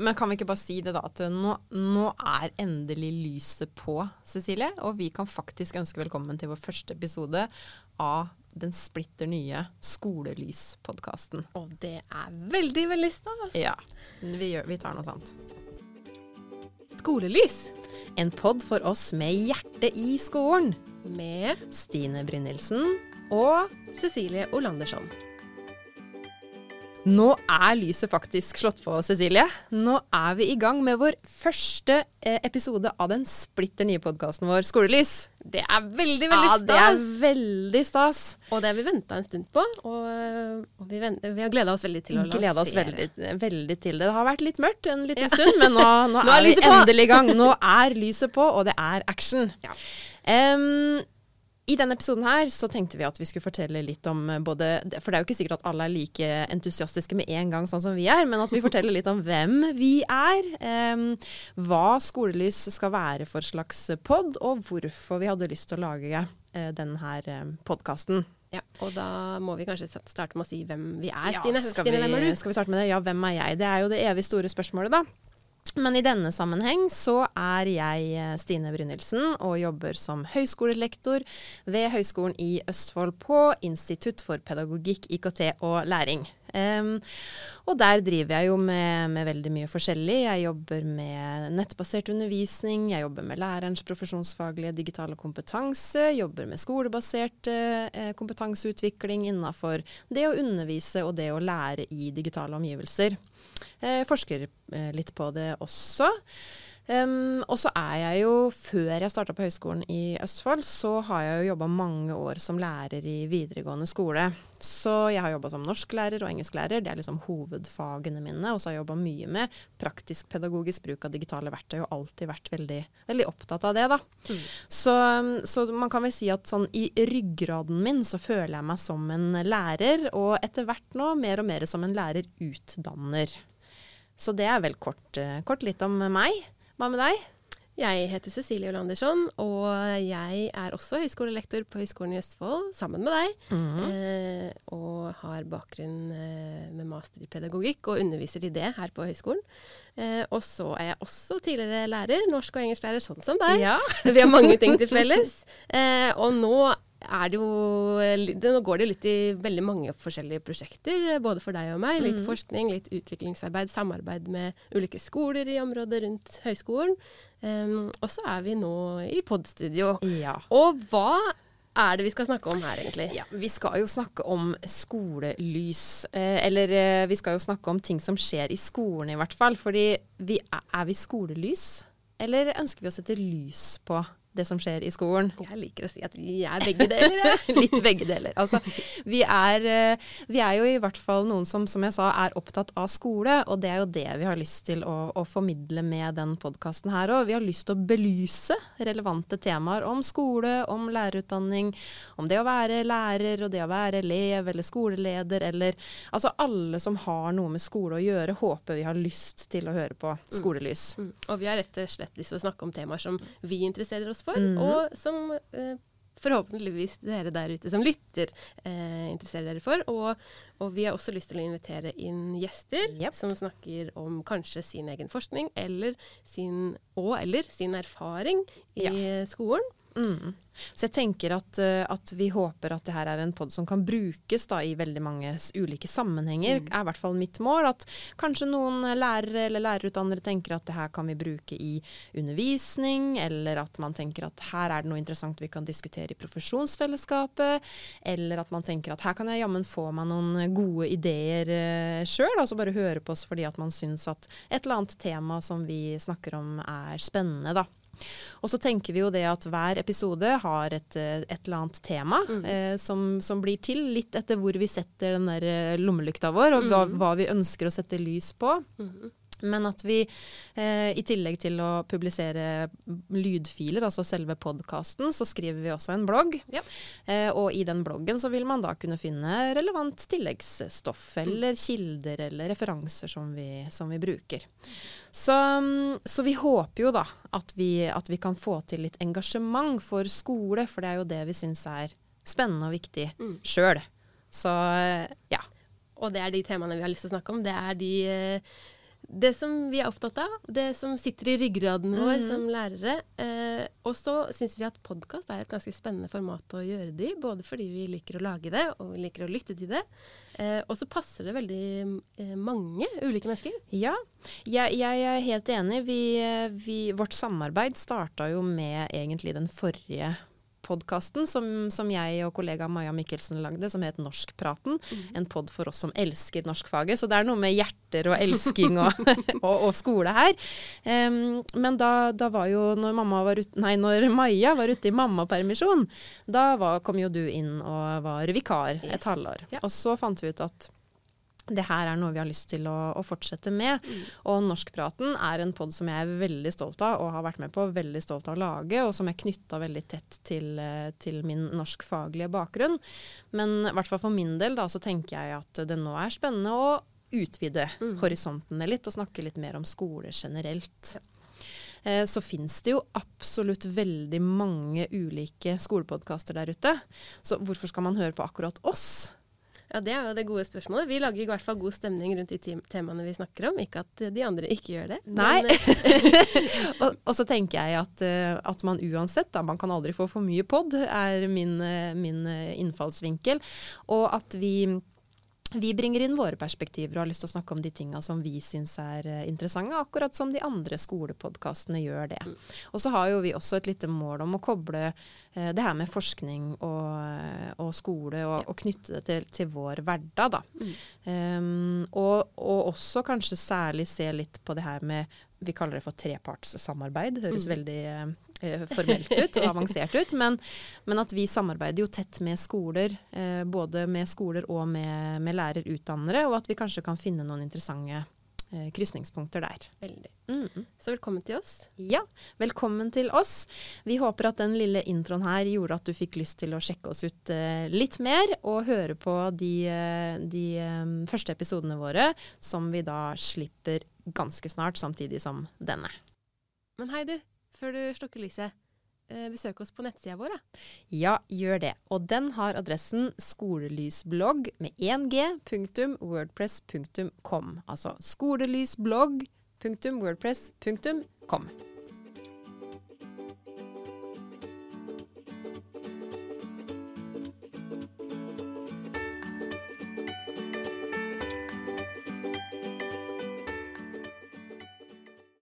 men kan vi ikke bare si det, da? At nå, nå er endelig lyset på, Cecilie. Og vi kan faktisk ønske velkommen til vår første episode av den splitter nye Skolelys-podkasten. Og det er veldig, veldig stas. Ja. Vi, gjør, vi tar noe sånt. Skolelys. En pod for oss med hjertet i skolen. Med Stine Brynildsen. og Cecilie Olandersson. Nå er lyset faktisk slått på, Cecilie. Nå er vi i gang med vår første eh, episode av den splitter nye podkasten vår, Skolelys. Det er veldig, veldig Ja, stas. det er veldig stas. Og det har vi venta en stund på, og, og vi, vent, vi har gleda oss veldig til å lansere. Gleda oss veldig, veldig til det. Det har vært litt mørkt en liten Ja. stund, men nå, nå, Nå er er, vi på. endelig i gang. Nå er lyset på, og det er action. Ja. Em, I denne episoden her så tenkte vi at vi skulle fortelle litt om eh, både For det er jo ikke sikkert at alle er like entusiastiske med en gang, sånn som vi er, men at vi forteller litt om hvem vi er. Um, hva Skolelys skal være for slags pod, og hvorfor vi hadde lyst til å lage uh, denne uh, podkasten. Ja, og da må vi kanskje starte med å si hvem vi er, Ja, Stine. skal, Stine, vi, hvem er du? skal vi starte med det? Ja, hvem er jeg? Det er jo det evig store spørsmålet, da. Men i denne sammenheng så er jeg eh, Stine Brynildsen og jobber som høyskolelektor ved Høgskolen i Østfold på Institutt for pedagogikk, IKT og læring. Em, og der driver jeg jo med, med veldig mye forskjellig. Jeg jobber med nettbasert undervisning, jeg jobber med lærerens profesjonsfaglige digitale kompetanse, jobber med skolebasert eh, kompetanseutvikling innafor det å undervise og det å lære i digitale omgivelser. Jeg forsker eh, litt på det også. Um, og så er jeg jo, før jeg starta på Høgskolen i Østfold, så har jeg jo jobba mange år som lærer i videregående skole. Så jeg har jobba som norsklærer og engelsklærer, det er liksom hovedfagene mine. Og så har jeg jobba mye med praktisk pedagogisk bruk av digitale verktøy, og alltid vært veldig, veldig opptatt av det, da. Mm. Så, så man kan vel si at sånn i ryggraden min så føler jeg meg som en lærer, og etter hvert nå mer og mer som en lærerutdanner. Så det er vel kort, kort litt om meg. Hva med deg? Jeg heter Cecilie Olandersson, og jeg er også høyskolelektor på Høgskolen i Østfold, sammen med deg. Mhm. Eh, og har bakgrunn eh, med master i pedagogikk, og underviser i det her på høyskolen. Eh, og så er jeg også tidligere lærer, norsk- og engelsklærer, sånn som deg. Ja. Vi har mange ting til felles. Eh, og nå er det jo det, Nå går det jo litt i veldig mange forskjellige prosjekter, eh, både for deg og meg. Litt forskning, litt utviklingsarbeid, samarbeid med ulike skoler i området rundt høyskolen. Um, og så er vi nå i podstudio. ja. Og hva er det vi skal snakke om her, egentlig? Ja, Vi skal jo snakke om skolelys. Eh, eller eh, vi skal jo snakke om ting som skjer i skolen, i hvert fall. Fordi vi, er, er vi skolelys? Eller ønsker vi å sette lys på det som skjer i skolen? Jeg liker å si at vi er begge deler. Litt begge deler. Altså, vi, er, eh, vi er jo i hvert fall noen som, som jeg sa, er opptatt av skole. Og det er jo det vi har lyst til å, å formidle med den podkasten her òg. Vi har lyst til å belyse relevante temaer om skole, om lærerutdanning, om det å være lærer og det å være elev eller skoleleder eller Altså alle som har noe med skole å gjøre, håper vi har lyst til å høre på Skolelys. Mm. Og vi har rett og slett lyst til å snakke om temaer som vi interesserer oss for, Mhm. og som eh, forhåpentligvis dere der ute som lytter eh, interesserer dere for. Og, og vi har også lyst til å invitere inn gjester Yep. som snakker om kanskje sin egen forskning eller sin, og eller sin erfaring i skolen. Mm. Så jeg tenker at, eh, at vi håper at det her er en pod som kan brukes da, i veldig mange ulike sammenhenger, er i hvert fall mitt mål. At kanskje noen lærere eller lærerutdannere tenker at det her kan vi bruke i undervisning, eller at man tenker at her er det noe interessant vi kan diskutere i profesjonsfellesskapet, eller at man tenker at her kan jeg jammen få meg noen gode ideer uh, sjøl, altså bare høre på oss fordi at man syns at et eller annet tema som vi snakker om er spennende, da. Og så tenker vi jo det at hver episode har et, eh, et eller annet tema eh, som, som blir til litt etter hvor vi setter den der eh, lommelykta vår, og hva, hva vi ønsker å sette lys på. Men at vi eh, i tillegg til å publisere lydfiler, altså selve podkasten, så skriver vi også en blogg. Ja. Eh, og i den bloggen så vil man da kunne finne relevant tilleggsstoff eller kilder eller referanser som vi, som vi bruker. Så, mm, så vi håper jo da at vi, at vi kan få til litt engasjement for skole, for det er jo det vi syns er spennende og viktig Mm. sjøl. Så eh, ja. Og det er de temaene vi har lyst til å snakke om. Det er de, eh, det som vi er opptatt av, det som sitter i ryggraden vår Mhm. som lærere. Eh, og så syns vi at podkast er et ganske spennende format å gjøre det i. Både fordi vi liker å lage det, og vi liker å lytte til det. Eh, og så passer det veldig eh, mange ulike mennesker. Ja, jeg, jeg er helt enig. Vi, vi, vårt samarbeid starta jo med egentlig den forrige podkasten som, som jeg og kollega Maja Mikkelsen lagde, som het Norskpraten. En pod for oss som elsker norskfaget. Så det er noe med hjerter og elsking og, og, og skole her. Um, men da, da var jo, når, mamma var ut, nei, når Maja var ute i mammapermisjon, da var, kom jo du inn og var vikar Yes. et halvår. Ja. Og så fant vi ut at det her er noe vi har lyst til å, å fortsette med. Og Norskpraten er en pod som jeg er veldig stolt av og har vært med på, veldig stolt av å lage, og som er knytta veldig tett til, eh, til min norskfaglige bakgrunn. Men i hvert fall for min del da, så tenker jeg at det nå er spennende å utvide horisontene litt og snakke litt mer om skole generelt. Eh, Så finnes det jo absolutt veldig mange ulike skolepodkaster der ute. Så hvorfor skal man høre på akkurat oss? Ja, Det er jo det gode spørsmålet. Vi lager i hvert fall god stemning rundt de temaene vi snakker om. Ikke at de andre ikke gjør det. Nei. Eh, og, og så tenker jeg at, eh, at man uansett, da, man kan aldri få for mye pod, er min, eh, min innfallsvinkel. Og at vi, vi bringer inn våre perspektiver og har lyst til å snakke om de tinga som vi syns er eh, interessante, akkurat som de andre skolepodkastene gjør det. Og så har jo vi også et lite mål om å koble eh, det her med forskning og, eh, og skole, og, og knytte det til, til vår hverdag, da. Um, og, og også kanskje særlig se litt på det her med Vi kaller det for trepartssamarbeid. Høres veldig eh, formelt ut og avansert ut. Men, men at vi samarbeider jo tett med skoler, eh, både med skoler og med, med lærerutdannere, og at vi kanskje kan finne noen interessante eh, krysningspunkter der. veldig. Mm. Så velkommen til oss. Ja, velkommen til oss. Vi håper at den lille introen her gjorde at du fikk lyst til å sjekke oss ut eh, litt mer, og høre på de, eh, de um, første episodene våre, som vi da slipper ganske snart, samtidig som denne. Men hei, du. Før du slukker lyset, eh, besøk oss på nettsida vår. da. Ja, gjør det. Og den har adressen skolelysblogg med 1g, punktum, wordpress, punktum, com. Altså skolelysblogg,